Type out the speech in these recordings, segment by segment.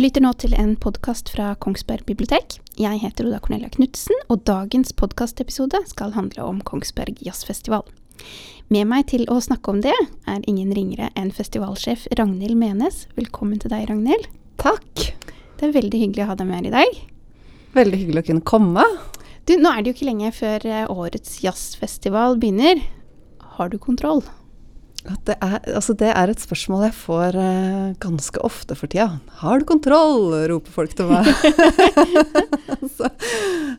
Du lytter nå til en podkast fra Kongsberg bibliotek. Jeg heter Oda Cornelia Knutsen, og dagens podkastepisode skal handle om Kongsberg jazzfestival. Med meg til å snakke om det er ingen ringere enn festivalsjef Ragnhild Menes. Velkommen til deg, Ragnhild. Takk. Det er veldig hyggelig å ha deg med her i dag. Veldig hyggelig å kunne komme. Du, nå er det jo ikke lenge før eh, årets jazzfestival begynner. Har du kontroll? Det er, altså det er et spørsmål jeg får uh, ganske ofte for tida. 'Har du kontroll?' roper folk til meg. så,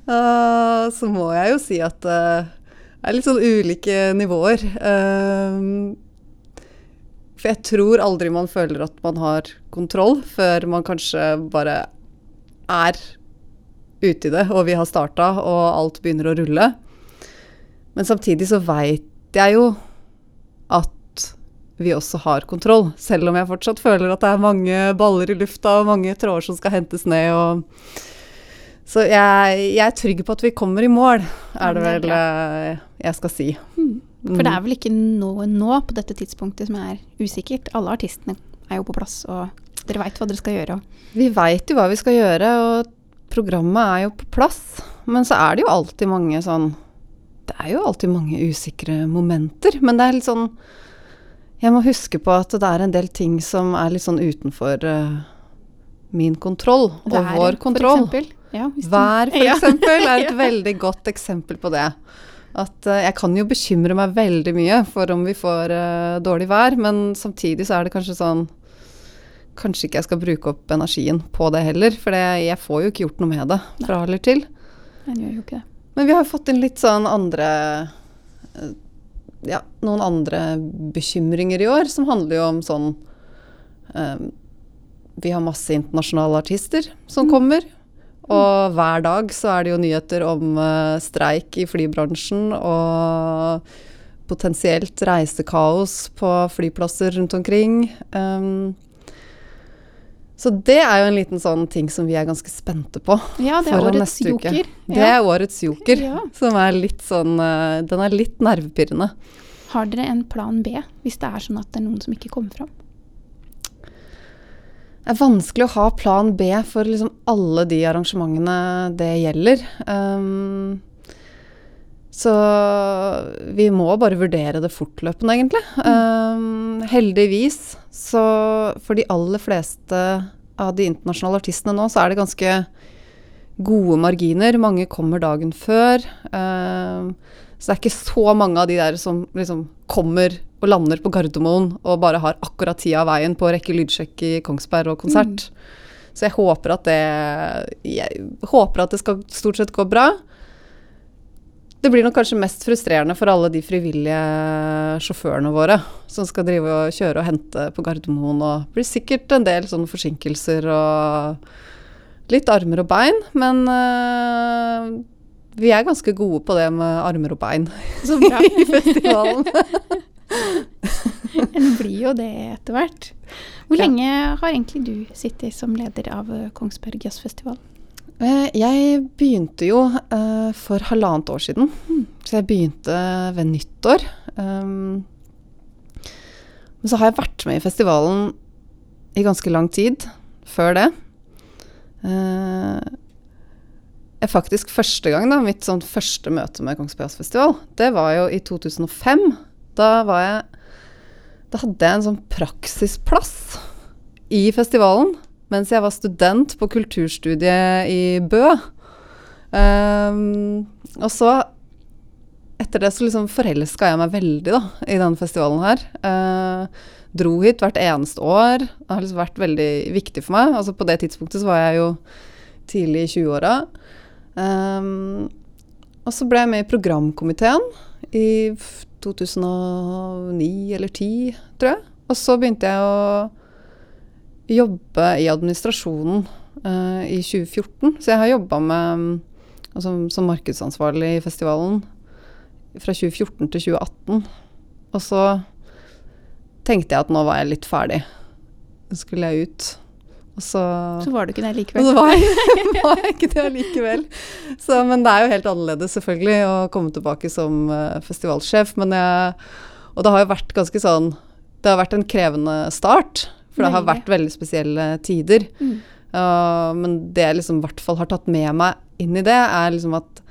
uh, så, må jeg jo si at uh, det er litt sånn ulike nivåer. for jeg tror aldri man føler at man har kontroll, før man kanskje bare er ute i det, og vi har starta, og alt begynner å rulle. Men samtidig så veit jeg jo at vi også har kontroll. Selv om jeg fortsatt føler at det er mange baller i lufta og mange tråder som skal hentes ned. Og så jeg, jeg, er trygg på at vi kommer i mål, er det vel eh, jeg skal si. Mm. For det er vel ikke noe nå på dette tidspunktet som er usikkert. Alle artistene er jo på plass, og dere veit hva dere skal gjøre. Vi veit jo hva vi skal gjøre, og programmet er jo på plass. Men så er det jo alltid mange sånn Det er jo alltid mange usikre momenter. Men det er litt sånn jeg må huske på at det er en del ting som er litt sånn utenfor uh, min kontroll og vår kontroll. For ja, Vær, for ja. eksempel, er et veldig godt eksempel på det. At uh, jeg kan jo bekymre meg veldig mye for om vi får uh, dårlig vær, men samtidig så er det kanskje sånn Kanskje ikke jeg skal bruke opp energien på det heller, for det, jeg får jo ikke gjort noe med det fra eller til. Men vi har jo fått inn litt sånn andre ja, noen andre bekymringer i år, som handler jo om sånn um, Vi har masse internasjonale artister som mm. kommer. Og hver dag så er det jo nyheter om uh, streik i flybransjen og potensielt reisekaos på flyplasser rundt omkring. Um, så det er jo en liten sånn ting som vi er ganske spente på. Ja, det er årets joker. Det er årets joker, ja. som er litt sånn uh, Den er litt nervepirrende. Har dere en plan B hvis det er sånn at det er noen som ikke kommer fram? Det er vanskelig å ha plan B for liksom alle de arrangementene det gjelder. Um, så vi må bare vurdere det fortløpende, egentlig. Um, heldigvis, så for de aller fleste av de internasjonale artistene nå, så er det ganske gode marginer. Mange kommer dagen før. Um, så det er ikke så mange av de der som liksom kommer og lander på Gardermoen og bare har akkurat tida av veien på å rekke lydsjekk i Kongsberg og konsert. Mm. Så jeg håper at det Jeg håper at det skal stort sett gå bra. Det blir nok kanskje mest frustrerende for alle de frivillige sjåførene våre som skal drive og kjøre og hente på Gardermoen, og det blir sikkert en del sånne forsinkelser og litt armer og bein, men uh, vi er ganske gode på det med armer og bein Så bra. i festivalen. en blir jo det etter hvert. Hvor ja. lenge har egentlig du sittet som leder av Kongsberg Jazzfestival? Eh, jeg begynte jo uh, for halvannet år siden. Mm. Så jeg begynte ved nyttår. Um, men så har jeg vært med i festivalen i ganske lang tid før det. Uh, faktisk første gang, da, mitt sånn første møte med Kongsberg Jazzfestival, det var jo i 2005. Da var jeg Da hadde jeg en sånn praksisplass i festivalen mens jeg var student på kulturstudiet i Bø. Um, og så etter det så liksom forelska jeg meg veldig da, i denne festivalen her. Uh, dro hit hvert eneste år. Det har liksom vært veldig viktig for meg. Altså På det tidspunktet så var jeg jo tidlig i 20-åra. Um, og så ble jeg med i programkomiteen i 2009 eller 2010, tror jeg. Og så begynte jeg å jobbe i administrasjonen uh, i 2014. Så jeg har jobba altså, som markedsansvarlig i festivalen fra 2014 til 2018. Og så tenkte jeg at nå var jeg litt ferdig. Så skulle jeg ut. Og så Så var du ikke det Og likevel. så var jeg, var jeg ikke det likevel. Så, men det er jo helt annerledes, selvfølgelig, å komme tilbake som uh, festivalsjef. Men jeg, og det har jo vært ganske sånn Det har vært en krevende start. For det har vært veldig spesielle tider. Mm. Uh, men det jeg liksom i hvert fall har tatt med meg inn i det, er liksom at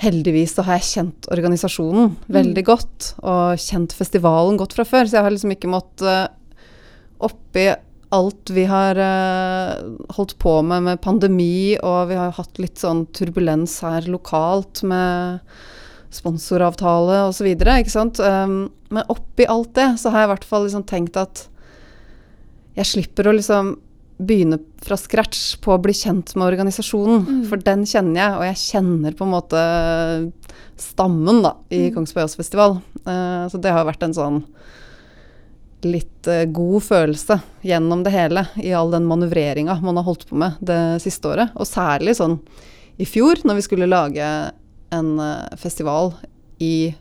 heldigvis så har jeg kjent organisasjonen veldig godt, og kjent festivalen godt fra før. Så jeg har liksom ikke måttet Oppi alt vi har uh, holdt på med med pandemi, og vi har hatt litt sånn turbulens her lokalt med sponsoravtale osv., ikke sant. Um, men oppi alt det så har jeg i hvert fall liksom tenkt at jeg slipper å liksom begynne fra scratch på å bli kjent med organisasjonen, Mm. for den kjenner jeg, og jeg kjenner på en måte stammen da, i Mm. Kongsberg Jazzfestival. Uh, så det har vært en sånn litt uh, god følelse gjennom det hele, i all den manøvreringa man har holdt på med det siste året. Og særlig sånn i fjor, når vi skulle lage en uh, festival i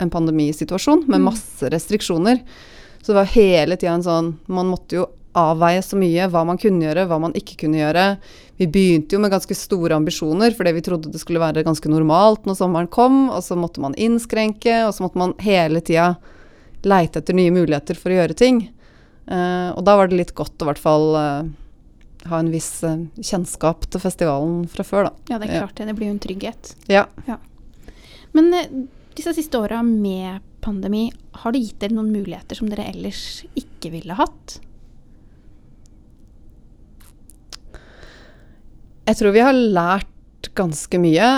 en pandemisituasjon med Mm. masse restriksjoner. Så det var hele tida en sånn Man måtte jo avveie så mye hva man kunne gjøre, hva man ikke kunne gjøre. Vi begynte jo med ganske store ambisjoner fordi vi trodde det skulle være ganske normalt når sommeren kom, og så måtte man innskrenke, og så måtte man hele tida leite etter nye muligheter for å gjøre ting. Uh, og da var det litt godt å i hvert fall uh, ha en viss uh, kjennskap til festivalen fra før, da. Ja, det er Ja. klart det. Det blir jo en trygghet. Ja. Men eh, disse siste åra med pandemi, har det gitt dere noen muligheter som dere ellers ikke ville hatt? Jeg tror vi har lært ganske mye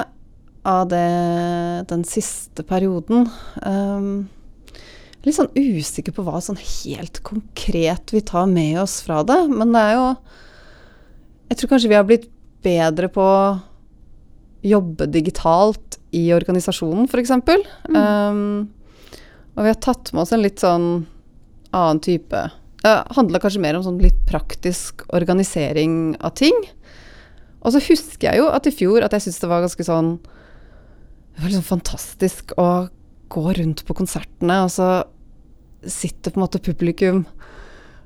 av det den siste perioden. Um, litt sånn usikker på hva sånn helt konkret vi tar med oss fra det. Men det er jo Jeg tror kanskje vi har blitt bedre på å jobbe digitalt i organisasjonen, f.eks. Mm. Um, og vi har tatt med oss en litt sånn annen type Det handla kanskje mer om sånn litt praktisk organisering av ting. Og så husker jeg jo at i fjor at jeg syntes det var ganske sånn Det var liksom fantastisk å gå rundt på konsertene, og så sitter på en måte publikum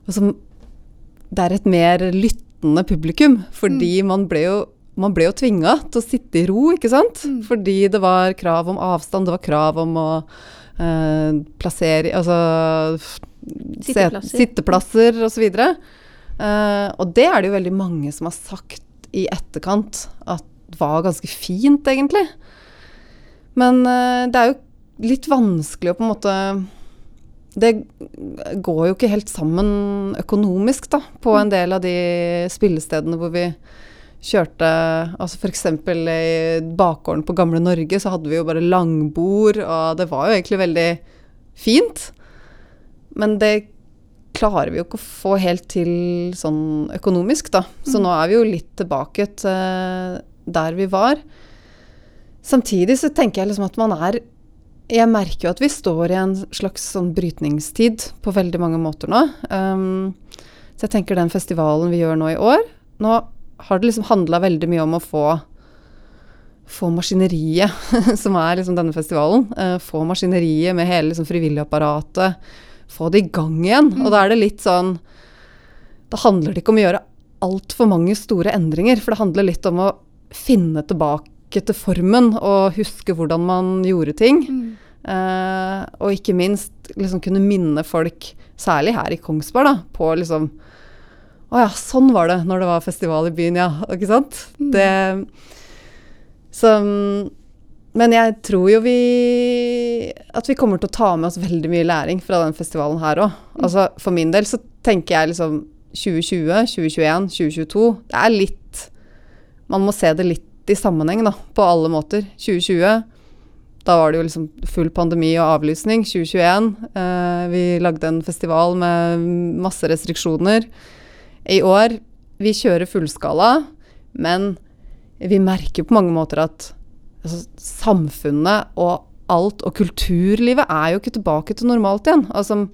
Og så Det er et mer lyttende publikum, fordi man ble jo man ble jo tvinga til å sitte i ro, ikke sant? Mm. Fordi det var krav om avstand, det var krav om å eh, plassere Altså Sitteplasser. sitteplasser osv. Uh, og det er det jo veldig mange som har sagt i etterkant at var ganske fint, egentlig. Men uh, det er jo litt vanskelig å på en måte Det går jo ikke helt sammen økonomisk, da, på en del av de spillestedene hvor vi kjørte Altså f.eks. i bakgården på Gamle Norge så hadde vi jo bare langbord, og det var jo egentlig veldig fint. Men det klarer vi jo ikke å få helt til sånn økonomisk, da. Så Mm. nå er vi jo litt tilbake til der vi var. Samtidig så tenker jeg liksom at man er Jeg merker jo at vi står i en slags sånn brytningstid på veldig mange måter nå. Um, så jeg tenker den festivalen vi gjør nå i år Nå har det liksom handla veldig mye om å få få maskineriet, som er liksom denne festivalen. eh, få maskineriet med hele liksom frivilligapparatet. Få det i gang igjen. Og da er det litt sånn Da handler det ikke om å gjøre altfor mange store endringer, for det handler litt om å finne tilbake til formen og huske hvordan man gjorde ting. Eh, og ikke minst liksom kunne minne folk, særlig her i Kongsberg, da, på liksom Å ja, sånn var det når det var festival i byen, ja. Ikke sant? Mm. Det så, Men jeg tror jo vi At vi kommer til å ta med oss veldig mye læring fra den festivalen her òg. Altså, for min del så tenker jeg liksom 2020, 2021, 2022 Det er litt Man må se det litt i sammenheng, da, på alle måter. 2020 da var det jo liksom full pandemi og avlysning. 2021 eh, Vi lagde en festival med masse restriksjoner. I år Vi kjører fullskala, men vi merker på mange måter at altså, samfunnet og alt, og kulturlivet, er jo ikke tilbake til normalt igjen. Altså,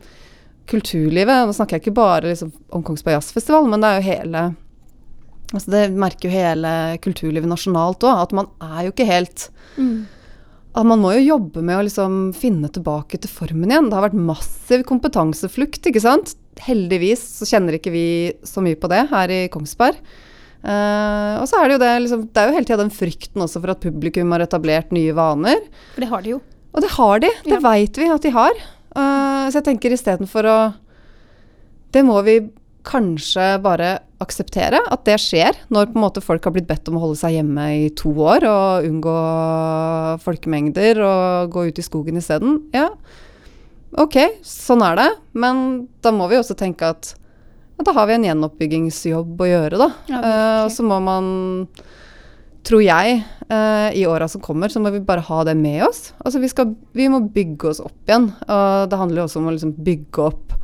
kulturlivet Nå snakker jeg ikke bare liksom, om Kongsberg Jazzfestival, men det er jo hele altså, Det merker jo hele kulturlivet nasjonalt òg, at man er jo ikke helt Mm. at man må jo jobbe med å liksom finne tilbake til formen igjen. Det har vært massiv kompetanseflukt, ikke sant. Heldigvis så kjenner ikke vi så mye på det her i Kongsberg. Uh, og så er det jo det liksom, Det er jo hele tida den frykten også for at publikum har etablert nye vaner. For det har de jo. Og det har de. Det Ja. veit vi at de har. Uh, så jeg tenker istedenfor å Det må vi kanskje bare akseptere at det skjer når på en måte folk har blitt bedt om å holde seg hjemme i to år og unngå folkemengder og gå ut i skogen isteden. Ja, ok, sånn er det. Men da må vi også tenke at ja, da har vi en gjenoppbyggingsjobb å gjøre, da. Ja, og så må man, tror jeg, uh, i åra som kommer, så må vi bare ha det med oss. Altså vi, skal, vi må bygge oss opp igjen. Og det handler jo også om å liksom bygge opp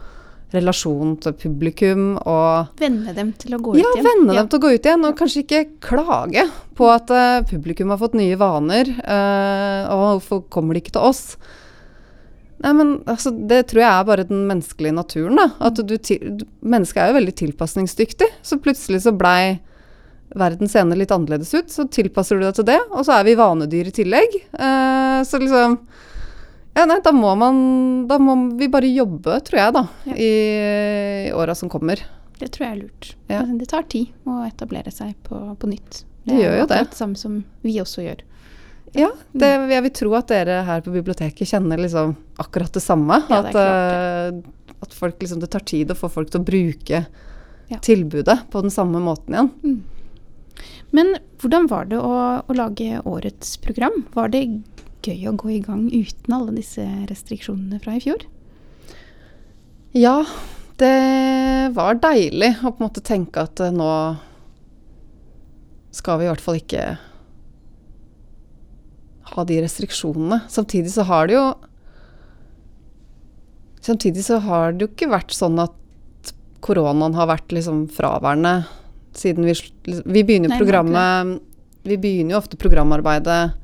relasjonen til publikum og Venne dem til å gå ja, ut igjen. venne dem til å gå ut igjen, og kanskje ikke klage på at uh, publikum har fått nye vaner, Uh, og hvorfor kommer de ikke til oss? Nei, men altså, det tror jeg er bare den menneskelige naturen, da. At du, du, mennesket er jo veldig tilpasningsdyktig, så plutselig så blei verden seende litt annerledes ut, så tilpasser du deg til det, og så er vi vanedyr i tillegg. Eh, så liksom Ja, nei, da må man Da må vi bare jobbe, tror jeg, da, Ja. i, i åra som kommer. Det tror jeg er lurt. Ja. Altså, det tar tid å etablere seg på, på nytt. Det gjør jo det. det samme som vi også gjør. Ja, det, jeg vil tro at dere her på biblioteket kjenner liksom akkurat det samme. Ja, det at, eh, at folk liksom, det tar tid å få folk til å bruke Ja. tilbudet på den samme måten igjen. Men hvordan var det å, å lage årets program? Var det gøy å gå i gang uten alle disse restriksjonene fra i fjor? Ja, det var deilig å på en måte tenke at eh, nå skal vi i hvert fall ikke ha de restriksjonene. Samtidig så har det jo Samtidig så har det jo ikke vært sånn at koronaen har vært liksom fraværende siden vi Vi begynner jo programmet Vi begynner jo ofte programarbeidet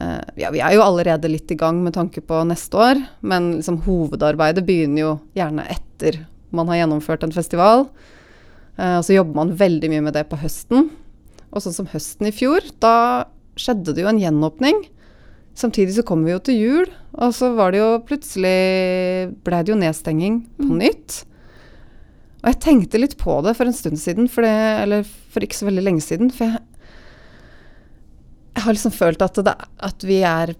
eh, Ja, vi er jo allerede litt i gang med tanke på neste år, men liksom hovedarbeidet begynner jo gjerne etter man har gjennomført en festival. Eh, og så jobber man veldig mye med det på høsten. Og sånn som høsten i fjor, da skjedde det jo en gjenåpning. Samtidig så kom vi jo til jul, og så var det jo plutselig ble det jo nedstenging på Mm. nytt. Og jeg tenkte litt på det for en stund siden, for det, eller for ikke så veldig lenge siden. For jeg, jeg har liksom følt at, det, at vi er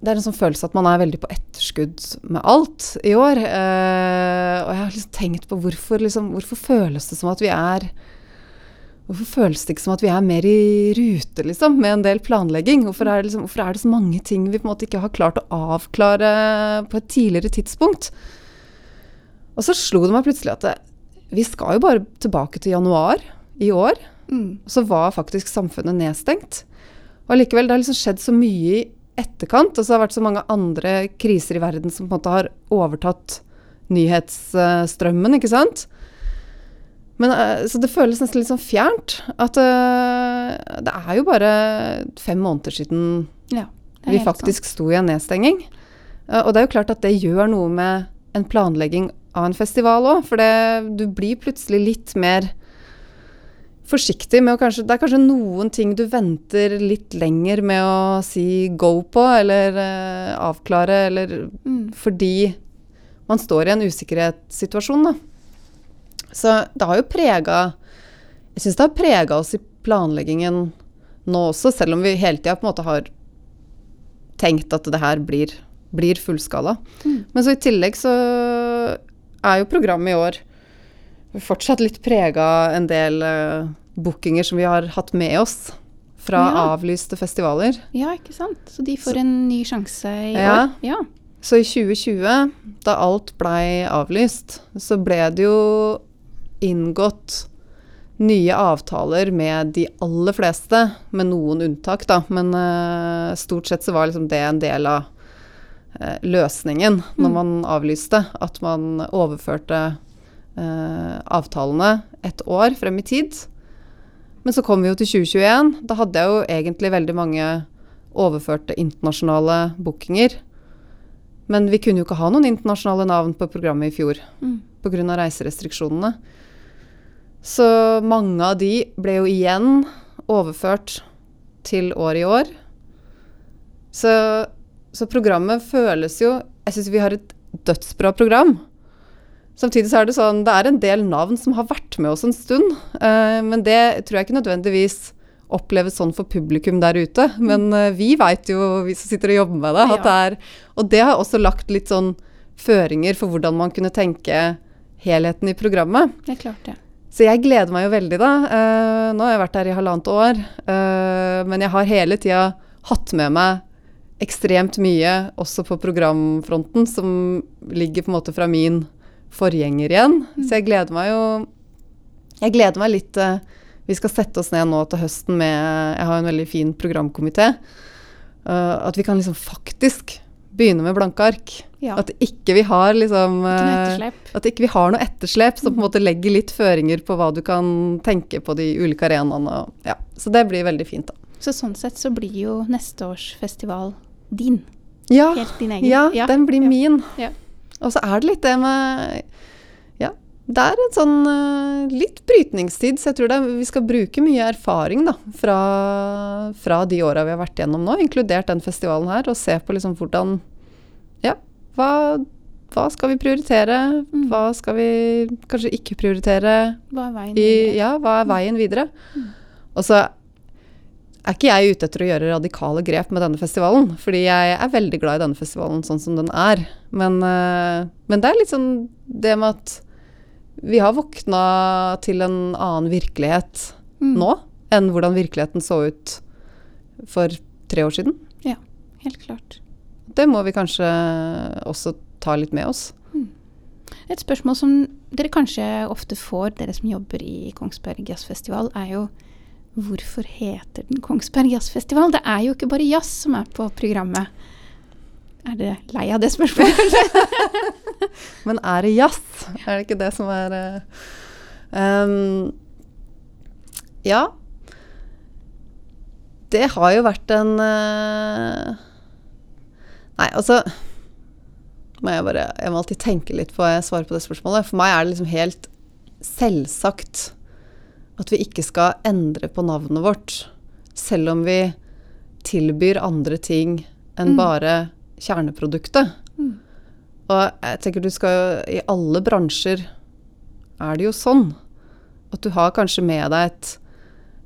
Det er en sånn følelse at man er veldig på etterskudd med alt i år. Eh, og jeg har liksom tenkt på hvorfor, liksom, hvorfor føles det som at vi er Hvorfor føles det ikke som at vi er mer i rute liksom, med en del planlegging? Hvorfor er, det liksom, hvorfor er det så mange ting vi på en måte ikke har klart å avklare på et tidligere tidspunkt? Og så slo det meg plutselig at det, vi skal jo bare tilbake til januar i år. Mm. Og så var faktisk samfunnet nedstengt. Og allikevel, det har liksom skjedd så mye i etterkant, og så har det vært så mange andre kriser i verden som på en måte har overtatt nyhetsstrømmen, ikke sant? Men, eh, så det føles nesten litt sånn fjernt. At uh, det er jo bare fem måneder siden Ja, vi faktisk faktisk sto i en nedstenging. Uh, og det er jo klart at det gjør noe med en planlegging av en festival òg, for det, du blir plutselig litt mer forsiktig med å kanskje Det er kanskje noen ting du venter litt lenger med å si go på, eller uh, avklare, eller. Mm. fordi man står i en usikkerhetssituasjon, da. Så det har jo prega Jeg syns det har prega oss i planleggingen nå også, selv om vi hele tida på en måte har tenkt at det her blir, blir fullskala. Mm. Men så i tillegg så er jo programmet i år fortsatt litt prega en del uh, bookinger som vi har hatt med oss fra Ja. avlyste festivaler. Ja, ikke sant. Så de får en ny sjanse i Ja. år. Ja. Så i 2020, da alt blei avlyst, så ble det jo inngått nye avtaler med de aller fleste, med noen unntak, da. Men uh, stort sett så var liksom det en del av uh, løsningen når Mm. man avlyste. At man overførte uh, avtalene et år frem i tid. Men så kom vi jo til 2021. Da hadde jeg jo egentlig veldig mange overførte internasjonale bookinger. Men vi kunne jo ikke ha noen internasjonale navn på programmet i fjor Mm. pga. reiserestriksjonene. Så mange av de ble jo igjen overført til år i år. Så, så programmet føles jo Jeg syns vi har et dødsbra program. Samtidig så er det sånn Det er en del navn som har vært med oss en stund. eh, men det tror jeg ikke nødvendigvis oppleves sånn for publikum der ute. Men eh, vi veit jo, vi som sitter og jobber med det, at det er Og det har også lagt litt sånn føringer for hvordan man kunne tenke helheten i programmet. Det er klart, det. Så jeg gleder meg jo veldig, da. Uh, nå har jeg vært her i halvannet år, Uh, men jeg har hele tida hatt med meg ekstremt mye, også på programfronten, som ligger på en måte fra min forgjenger igjen. Så jeg gleder meg jo Jeg gleder meg litt uh, Vi skal sette oss ned nå til høsten med Jeg har en veldig fin programkomité. at vi kan liksom faktisk begynne med blanke ark. Ja. At ikke vi har liksom eh, at ikke vi har noe etterslep som på en måte legger litt føringer på hva du kan tenke på de ulike arenaene. Ja. Så det blir veldig fint, da. Så sånn sett så blir jo neste års festival din. Ja, Helt din egen. ja, den blir ja. min. Ja. Og så er det litt det med Ja, det er en sånn eh, litt brytningstid, så jeg tror det, vi skal bruke mye erfaring da, fra, fra de åra vi har vært gjennom nå, inkludert den festivalen her, og se på liksom hvordan Ja, hva, hva skal vi prioritere? Mm. Hva skal vi kanskje ikke prioritere? Hva er veien I, videre? ja, hva er veien videre? Mm. Og så er ikke jeg ute etter å gjøre radikale grep med denne festivalen, fordi jeg er veldig glad i denne festivalen sånn som den er. Men, eh, men det er litt sånn det med at vi har våkna til en annen virkelighet Mm. nå enn hvordan virkeligheten så ut for tre år siden. Ja, Helt klart. Det må vi kanskje også ta litt med oss. Et spørsmål som dere kanskje ofte får, dere som jobber i Kongsberg Jazzfestival, er jo hvorfor heter den Kongsberg Jazzfestival? Det er jo ikke bare jazz som er på programmet. Er dere lei av det spørsmålet? Men er det jazz? Er det ikke det som er eh, ehm, Ja. Det har jo vært en eh, Nei, altså må jeg, bare, jeg må alltid tenke litt på jeg svarer på det spørsmålet. For meg er det liksom helt selvsagt at vi ikke skal endre på navnet vårt. Selv om vi tilbyr andre ting enn Mm. bare kjerneproduktet. Mm. Og jeg tenker du skal jo I alle bransjer er det jo sånn at du har kanskje med deg et,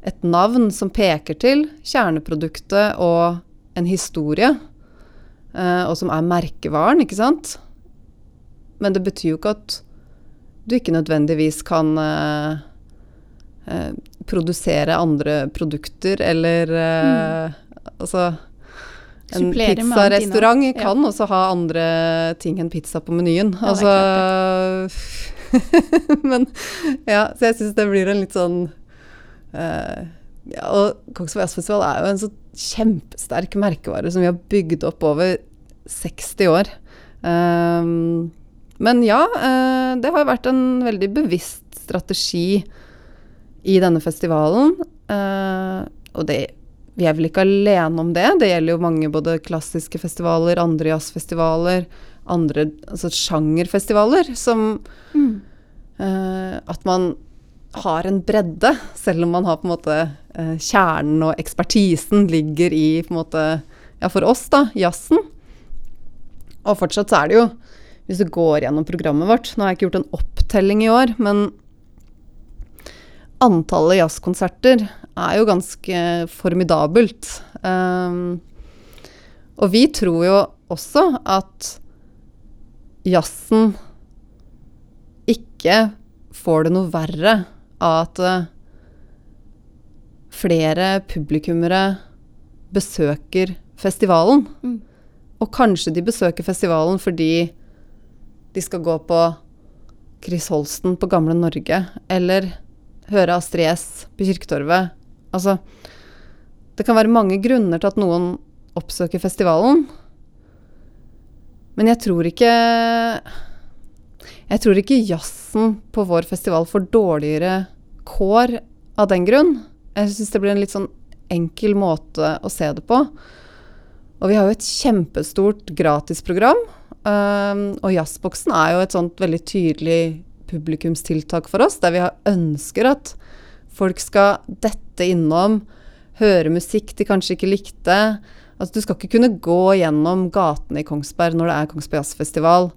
et navn som peker til kjerneproduktet og en historie, og som er merkevaren, ikke sant? Men det betyr jo ikke at du ikke nødvendigvis kan eh, eh, produsere andre produkter, eller eh, Altså en pizzarestaurant kan Ja. også ha andre ting enn pizza på menyen. Ja, altså Men ja, så jeg syns det blir en litt sånn eh, ja, Og Kongsberg Jazzfestival er jo en så kjempesterk merkevare som vi har bygd opp over 60 år. Um, men ja, uh, det har vært en veldig bevisst strategi i denne festivalen. Uh, og det, vi er vel ikke alene om det. Det gjelder jo mange både klassiske festivaler, andre jazzfestivaler, andre altså sjangerfestivaler, som Mm. uh, At man har en bredde, selv om man har på en måte kjernen og ekspertisen ligger i på en måte Ja, for oss, da, jazzen. Og fortsatt så er det jo, hvis du går gjennom programmet vårt Nå har jeg ikke gjort en opptelling i år, men antallet jazzkonserter er jo ganske formidabelt. Um, og vi tror jo også at jazzen ikke får det noe verre av at eh, flere publikummere besøker festivalen. Mm. Og kanskje de besøker festivalen fordi de skal gå på Chris Holsten på Gamle Norge, eller høre Astrid S på Kirketorvet. Altså, det kan være mange grunner til at noen oppsøker festivalen. Men jeg tror ikke Jeg tror ikke jazzen på vår festival får dårligere kår av den grunn. Jeg syns det blir en litt sånn enkel måte å se det på. Og vi har jo et kjempestort gratisprogram. Um, og Jazzboksen er jo et sånt veldig tydelig publikumstiltak for oss, der vi ønsker at folk skal dette innom, høre musikk de kanskje ikke likte, Altså, du skal ikke kunne gå gjennom gatene i Kongsberg når det er Kongsberg Jazzfestival,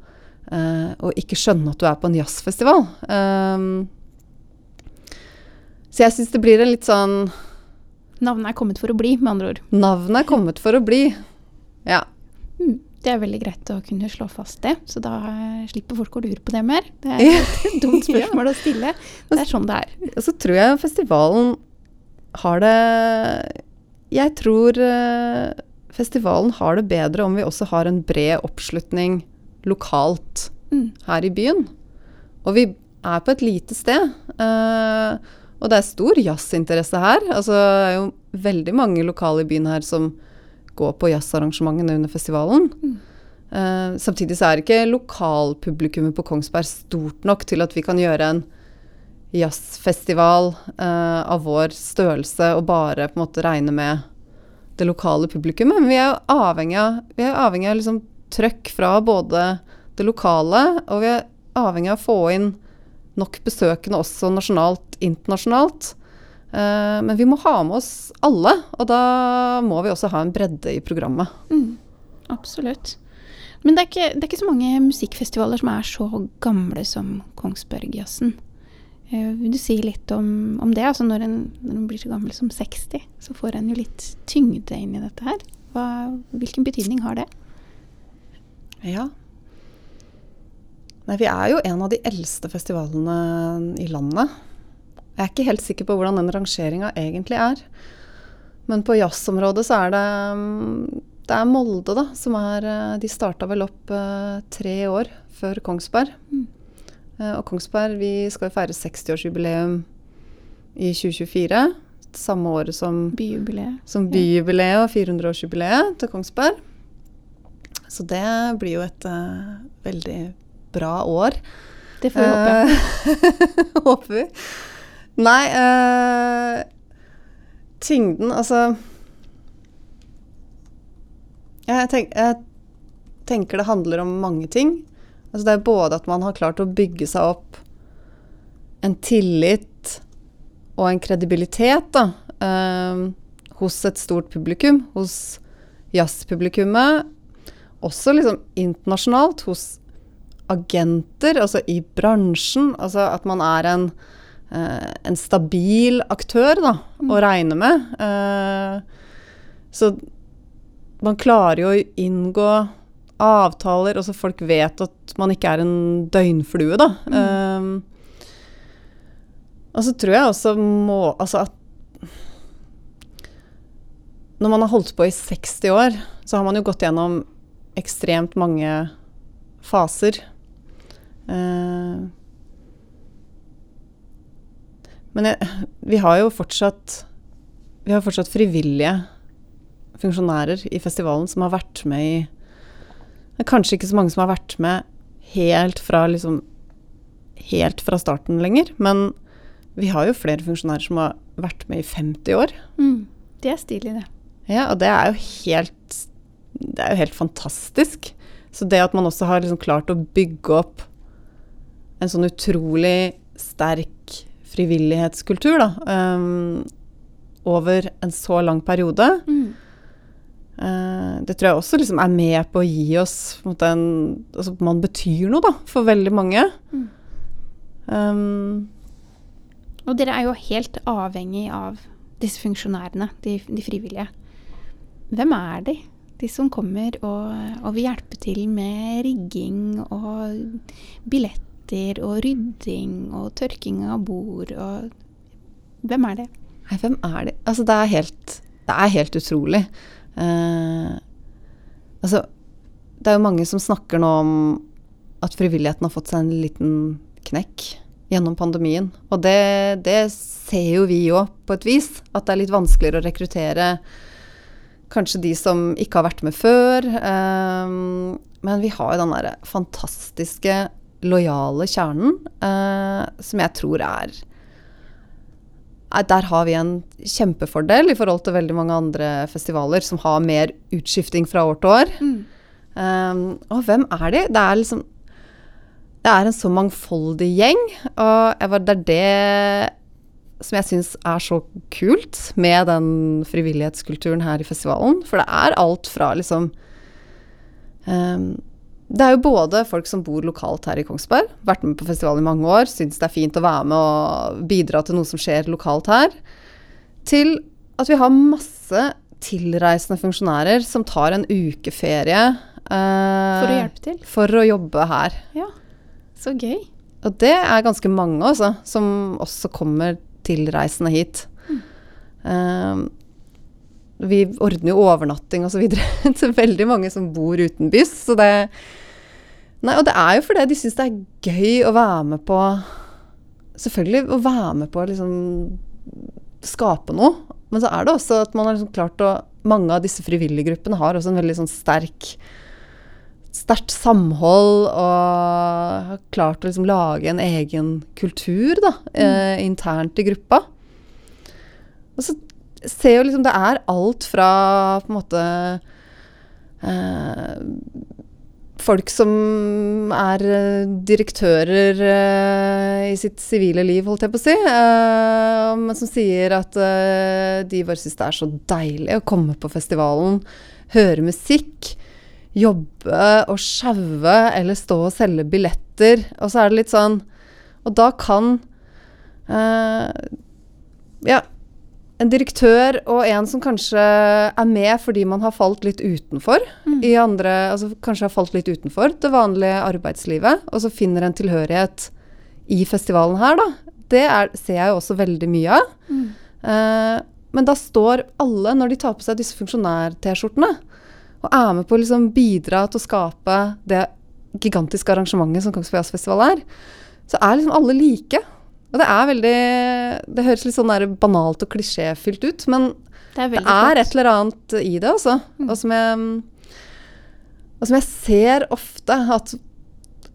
uh, og ikke skjønne at du er på en jazzfestival. Um, så jeg syns det blir en litt sånn Navnet er kommet for å bli, med andre ord. Navnet er kommet for å bli. Ja. Mm, det er veldig greit å kunne slå fast det, så da eh, slipper folk å lure på det mer. Det er et dumt spørsmål å stille. Det er sånn det er. Og så tror jeg festivalen har det Jeg tror eh, festivalen har det bedre om vi også har en bred oppslutning lokalt Mm. her i byen. Og vi er på et lite sted. eh, og det er stor jazzinteresse her. Altså, det er jo veldig mange lokale i byen her som går på jazzarrangementene under festivalen. Mm. Uh, samtidig så er ikke lokalpublikummet på Kongsberg stort nok til at vi kan gjøre en jazzfestival uh, av vår størrelse og bare på en måte regne med det lokale publikummet. Men vi er jo avhengig av, vi er avhengig av liksom trøkk fra både det lokale, og vi er avhengig av å få inn nok besøkende også nasjonalt, internasjonalt. Eh, men vi må ha med oss alle, og da må vi også ha en bredde i programmet. Mm, absolutt. Men det er, ikke, det er ikke så mange musikkfestivaler som er så gamle som Kongsbergjazzen. Eh, vil du si litt om, om det? Altså når en, når en blir så gammel som 60, så får en jo litt tyngde inn i dette her. Hva, hvilken betydning har det? Ja. Nei, vi er jo en av de eldste festivalene i landet. Jeg er ikke helt sikker på hvordan den rangeringa egentlig er. Men på jazzområdet så er det mm, Det er Molde, da, som er eh, De starta vel opp eh, tre år før Kongsberg. Mm. Eh, og Kongsberg, vi skal feire 60-årsjubileum i 2024. Samme året som Byjubileet. som byjubileet og 400-årsjubileet til Kongsberg. Så det blir jo et uh, veldig bra år. Det får vi håpe. Eh, håper vi. Nei uh, Tyngden, altså jeg, tenk, jeg tenker det handler om mange ting. Altså det er både at man har klart å bygge seg opp en tillit og en kredibilitet da, uh, hos et stort publikum, hos jazzpublikummet. Også liksom internasjonalt, hos agenter, altså i bransjen. Altså at man er en, eh, en stabil aktør da, å regne med. Eh, så man klarer jo å inngå avtaler, og så folk vet at man ikke er en døgnflue, da. Eh, og så tror jeg også må Altså at Når man har holdt på i 60 år, så har man jo gått gjennom ekstremt mange faser. Eh, men jeg, vi har jo fortsatt Vi har fortsatt frivillige funksjonærer i festivalen som har vært med i det er Kanskje ikke så mange som har vært med helt fra liksom Helt fra starten lenger, men vi har jo flere funksjonærer som har vært med i 50 år. Mm. Det er stilig, det. Ja, og det er jo helt Det er jo helt fantastisk. Så det at man også har liksom klart å bygge opp en sånn utrolig sterk frivillighetskultur da, um, over en så lang periode, Mm. Uh, det tror jeg også liksom er med på å gi oss måte, en, altså Man betyr noe, da, for veldig mange. Mm. Um, Og dere er jo helt avhengig av disse funksjonærene, de, de frivillige. Hvem er de? De som kommer og, og vil hjelpe til med rigging og billetter og rydding og tørking av bord og Hvem er det? Nei, hvem er det? Altså, det er helt, det er helt utrolig. Uh, altså, det er jo mange som snakker nå om at frivilligheten har fått seg en liten knekk gjennom pandemien. Og det, det ser jo vi òg, på et vis. At det er litt vanskeligere å rekruttere kanskje de som ikke har vært med før. Eh, men vi har jo den derre fantastiske, lojale kjernen eh, som jeg tror er Der har vi en kjempefordel i forhold til veldig mange andre festivaler som har mer utskifting fra år til år. Um, og hvem er de? Det er liksom Det er en så mangfoldig gjeng, og jeg var, det er det som jeg syns er så kult med den frivillighetskulturen her i festivalen. For det er alt fra liksom um, Det er jo både folk som bor lokalt her i Kongsberg, vært med på festivalen i mange år, syns det er fint å være med og bidra til noe som skjer lokalt her, til at vi har masse tilreisende funksjonærer som tar en uke ferie uh, For å hjelpe til? For å jobbe her. Ja, så gøy. Og det er ganske mange, altså, som også kommer tilreisende hit. Mm. Um, vi ordner jo overnatting osv. til veldig mange som bor uten byss, Så det Nei, og det er jo fordi de syns det er gøy å være med på Selvfølgelig å være med på å liksom skape noe. Men så er det også at man har liksom klart å Mange av disse frivillige gruppene har også en veldig sånn sterk sterkt samhold og har klart å liksom lage en egen kultur da, mm. eh, internt i gruppa. Og så ser jo liksom Det er alt fra på en måte eh, Folk som er eh, direktører eh, i sitt sivile liv, holdt jeg på å si. Eh, men som sier at eh, de bare syns det er så deilig å komme på festivalen, høre musikk jobbe og sjaue eller stå og selge billetter. Og så er det litt sånn Og da kan eh, Ja. En direktør og en som kanskje er med fordi man har falt litt utenfor mm. i andre Altså kanskje har falt litt utenfor det vanlige arbeidslivet, og så finner en tilhørighet i festivalen her, da. Det er, ser jeg jo også veldig mye av. Mm. Eh, men da står alle, når de tar på seg disse funksjonær-T-skjortene, og er med på å liksom bidra til å skape det gigantiske arrangementet som Kongsberg Jazzfestival er, så er liksom alle like. Og det er veldig Det høres litt sånn banalt og klisjéfylt ut, men det er, det er et eller annet i det, altså. Mm. Og, som jeg, og som jeg ser ofte, at,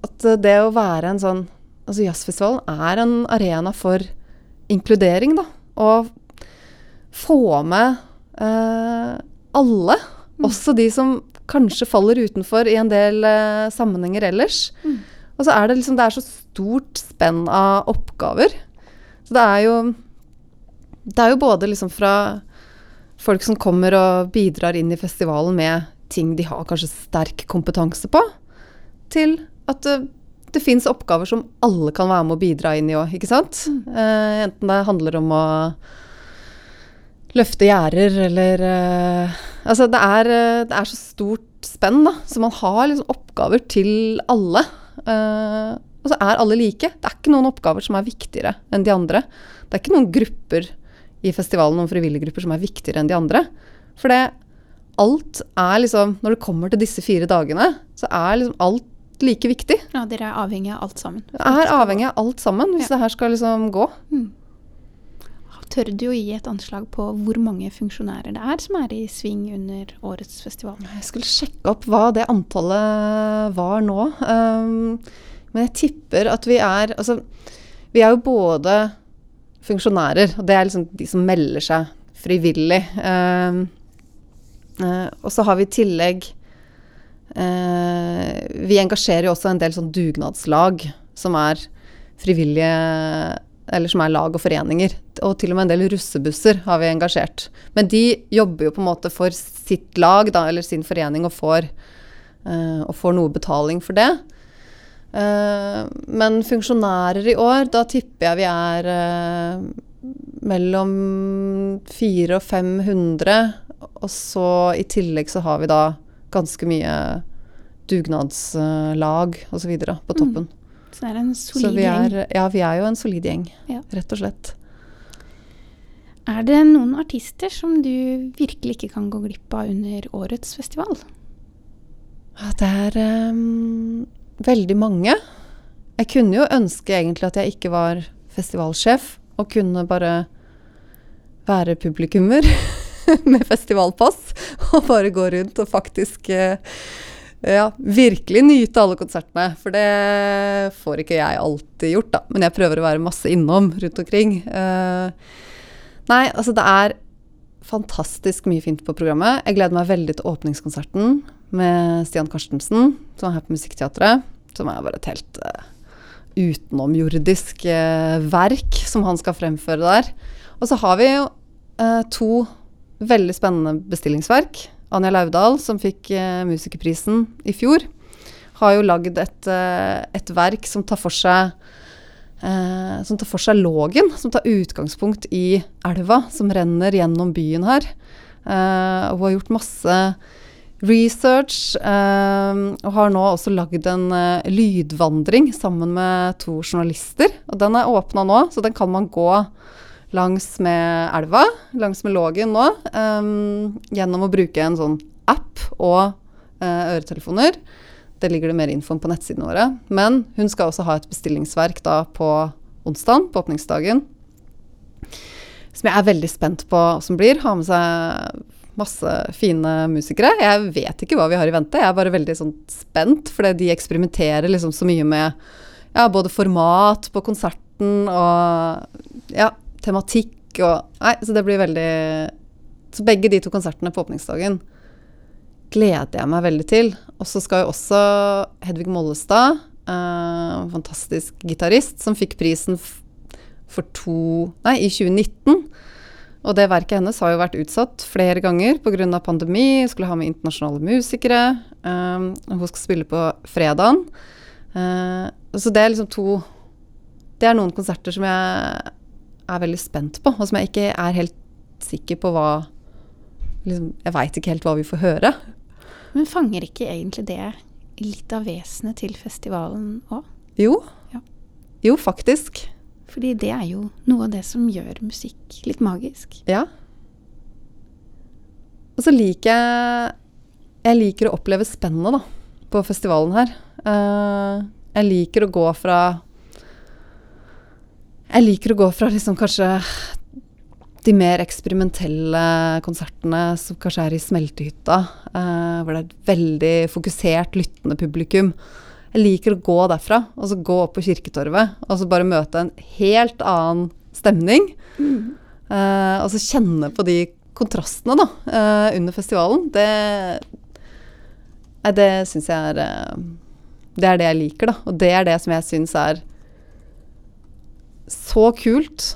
at det å være en sånn Altså jazzfestivalen er en arena for inkludering, da. Og få med eh, alle. Mm. Også de som kanskje faller utenfor i en del eh, sammenhenger ellers. Mm. Og så er det liksom Det er så stort spenn av oppgaver. Så det er jo Det er jo både liksom fra folk som kommer og bidrar inn i festivalen med ting de har kanskje sterk kompetanse på, til at det, det fins oppgaver som alle kan være med å bidra inn i òg, ikke sant? Uh, enten det handler om å løfte gjerder eller uh, Altså, det er, det er, så stort spenn, da. Så man har liksom oppgaver til alle. Uh, og så er alle like. Det er ikke noen oppgaver som er viktigere enn de andre. Det er ikke noen grupper i festivalen, noen frivillige grupper, som er viktigere enn de andre. For det alt er liksom Når det kommer til disse fire dagene, så er liksom alt like viktig. Ja, dere er avhengig av alt sammen. Er avhengig av alt sammen hvis ja. det her skal liksom gå. Mm tør du å gi et anslag på hvor mange funksjonærer det er som er i sving under årets festival? Jeg skulle sjekke opp hva det antallet var nå. Um, men jeg tipper at vi er Altså, vi er jo både funksjonærer, og det er liksom de som melder seg frivillig. Um, uh, og så har vi i tillegg uh, Vi engasjerer jo også en del sånn dugnadslag som er frivillige eller som er lag og foreninger. Og til og med en del russebusser har vi engasjert. Men de jobber jo på en måte for sitt lag, da, eller sin forening, og får, uh, og får noe betaling for det. Uh, men funksjonærer i år, da tipper jeg vi er uh, mellom 400 og 500. Og så i tillegg så har vi da ganske mye dugnadslag osv. på toppen. Mm. Så det er en solid gjeng? Ja, vi er jo en solid gjeng, ja. rett og slett. Er det noen artister som du virkelig ikke kan gå glipp av under årets festival? Ja, det er um, veldig mange. Jeg kunne jo ønske egentlig at jeg ikke var festivalsjef, og kunne bare være publikummer med festivalpass, og bare gå rundt og faktisk uh, ja, virkelig nyte alle konsertene. For det får ikke jeg alltid gjort, da. Men jeg prøver å være masse innom rundt omkring. Uh, nei, altså det er fantastisk mye fint på programmet. Jeg gleder meg veldig til åpningskonserten med Stian Karstensen, som er her på Musikkteatret. Som er bare et helt uh, utenomjordisk uh, verk som han skal fremføre der. Og så har vi jo to veldig spennende bestillingsverk. Anja Laudal, som fikk eh, Musikerprisen i fjor, har jo lagd et, eh, et verk som tar for seg eh, som tar for seg Lågen, som tar utgangspunkt i elva som renner gjennom byen her. Eh, hun har gjort masse research, eh, og har nå også lagd en eh, lydvandring sammen med to journalister. Og den er åpna nå, så den kan man gå langs med elva, langs med Lågen nå, um, gjennom å bruke en sånn app og uh, øretelefoner. Det ligger det mer info om på nettsidene våre. Men hun skal også ha et bestillingsverk da på onsdag, på åpningsdagen. Som jeg er veldig spent på som blir. Ha med seg masse fine musikere. Jeg vet ikke hva vi har i vente. Jeg er bare veldig sånn spent, fordi de eksperimenterer liksom så mye med ja, både format på konserten og ja, tematikk og Nei, så det blir veldig Så begge de to konsertene på åpningsdagen gleder jeg meg veldig til. Og så skal jo også Hedvig Mollestad, eh, fantastisk gitarist, som fikk prisen for to Nei, i 2019. Og det verket hennes har jo vært utsatt flere ganger pga. pandemi. Skulle ha med internasjonale musikere. Um, hun skal spille på fredagen. Uh, så det er liksom to Det er noen konserter som jeg er veldig spent på, og som jeg ikke er helt sikker på hva liksom, Jeg veit ikke helt hva vi får høre. Men fanger ikke egentlig det litt av vesenet til festivalen òg? Jo. Ja. Jo, faktisk. Fordi det er jo noe av det som gjør musikk litt magisk. Ja. Og så liker jeg Jeg liker å oppleve spennet, da, på festivalen her. Uh, jeg liker å gå fra Jeg liker å gå fra liksom kanskje de mer eksperimentelle konsertene som kanskje er i Smeltehytta, uh, hvor det er et veldig fokusert, lyttende publikum. Jeg liker å gå derfra, og så gå opp på Kirketorvet, og så bare møte en helt annen stemning. Mm. Uh, og så kjenne på de kontrastene da, uh, under festivalen. Det, uh, det syns jeg er Det er det jeg liker, da. Og det er det som jeg syns er så kult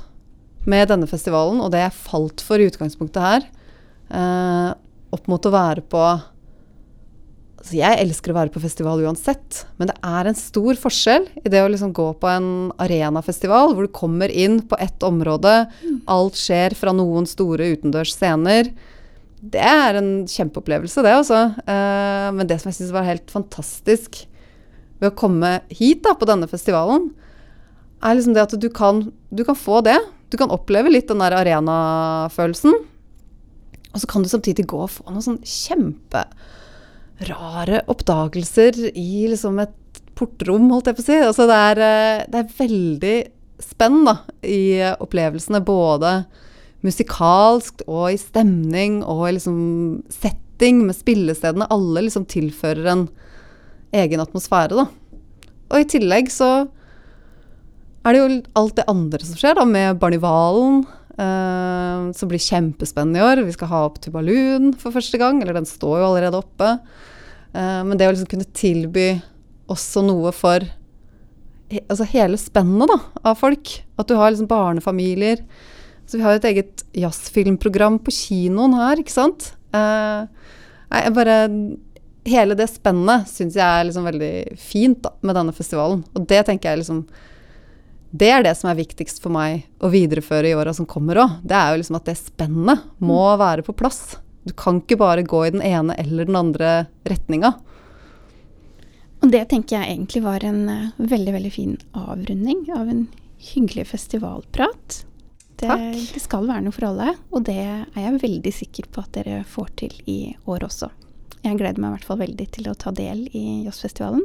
med denne festivalen, og det jeg falt for i utgangspunktet her, opp mot å være på Altså jeg elsker å være på festival uansett, men det er en stor forskjell i det å liksom gå på en arenafestival hvor du kommer inn på ett område, mm. alt skjer fra noen store utendørs scener. Det er en kjempeopplevelse, det altså. Eh, men det som jeg syns var helt fantastisk ved å komme hit da, på denne festivalen, er liksom det at du kan, du kan få det. Du kan oppleve litt den der arenafølelsen. Og så kan du samtidig gå og få noen sånn kjemperare oppdagelser i liksom et portrom, holdt jeg på å si. Altså det er, eh, det er veldig spenn da, i opplevelsene, både musikalsk og i stemning og i liksom setting med spillestedene. Alle liksom tilfører en egen atmosfære, da. Og i tillegg så er det jo alt det andre som skjer, da, med Barnivalen. Uh, som blir kjempespennende i år. Vi skal ha opp Tubalun for første gang. Eller den står jo allerede oppe. Uh, men det å liksom kunne tilby også noe for he, altså hele spennet av folk. At du har liksom barnefamilier. Så vi har jo et eget jazzfilmprogram på kinoen her, ikke sant. Uh, jeg bare Hele det spennet syns jeg er liksom veldig fint da, med denne festivalen. Og det tenker jeg liksom det er det som er viktigst for meg å videreføre i åra som kommer òg. Det er jo liksom at det spennet må mm. være på plass. Du kan ikke bare gå i den ene eller den andre retninga. Og det tenker jeg egentlig var en uh, veldig, veldig fin avrunding av en hyggelig festivalprat. Det, det, skal være noe for alle, og det er jeg veldig sikker på at dere får til i år også. Jeg gleder meg i hvert fall veldig til å ta del i Jazzfestivalen.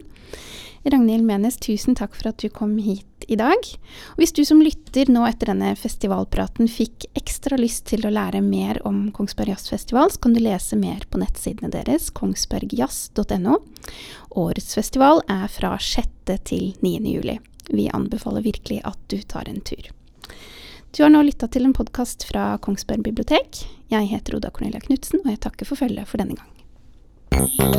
Ragnhild Menes, tusen takk for at du kom hit i dag. Og hvis du som lytter nå etter denne festivalpraten fikk ekstra lyst til å lære mer om Kongsberg Jazzfestival, så kan du lese mer på nettsidene deres, kongsbergjazz.no. Årets festival er fra 6. til 9. juli. Vi anbefaler virkelig at du tar en tur. Du har nå lytta til en podkast fra Kongsberg bibliotek. Jeg heter Oda Cornelia Knutsen, og jeg takker for følget for denne gang. Thank you.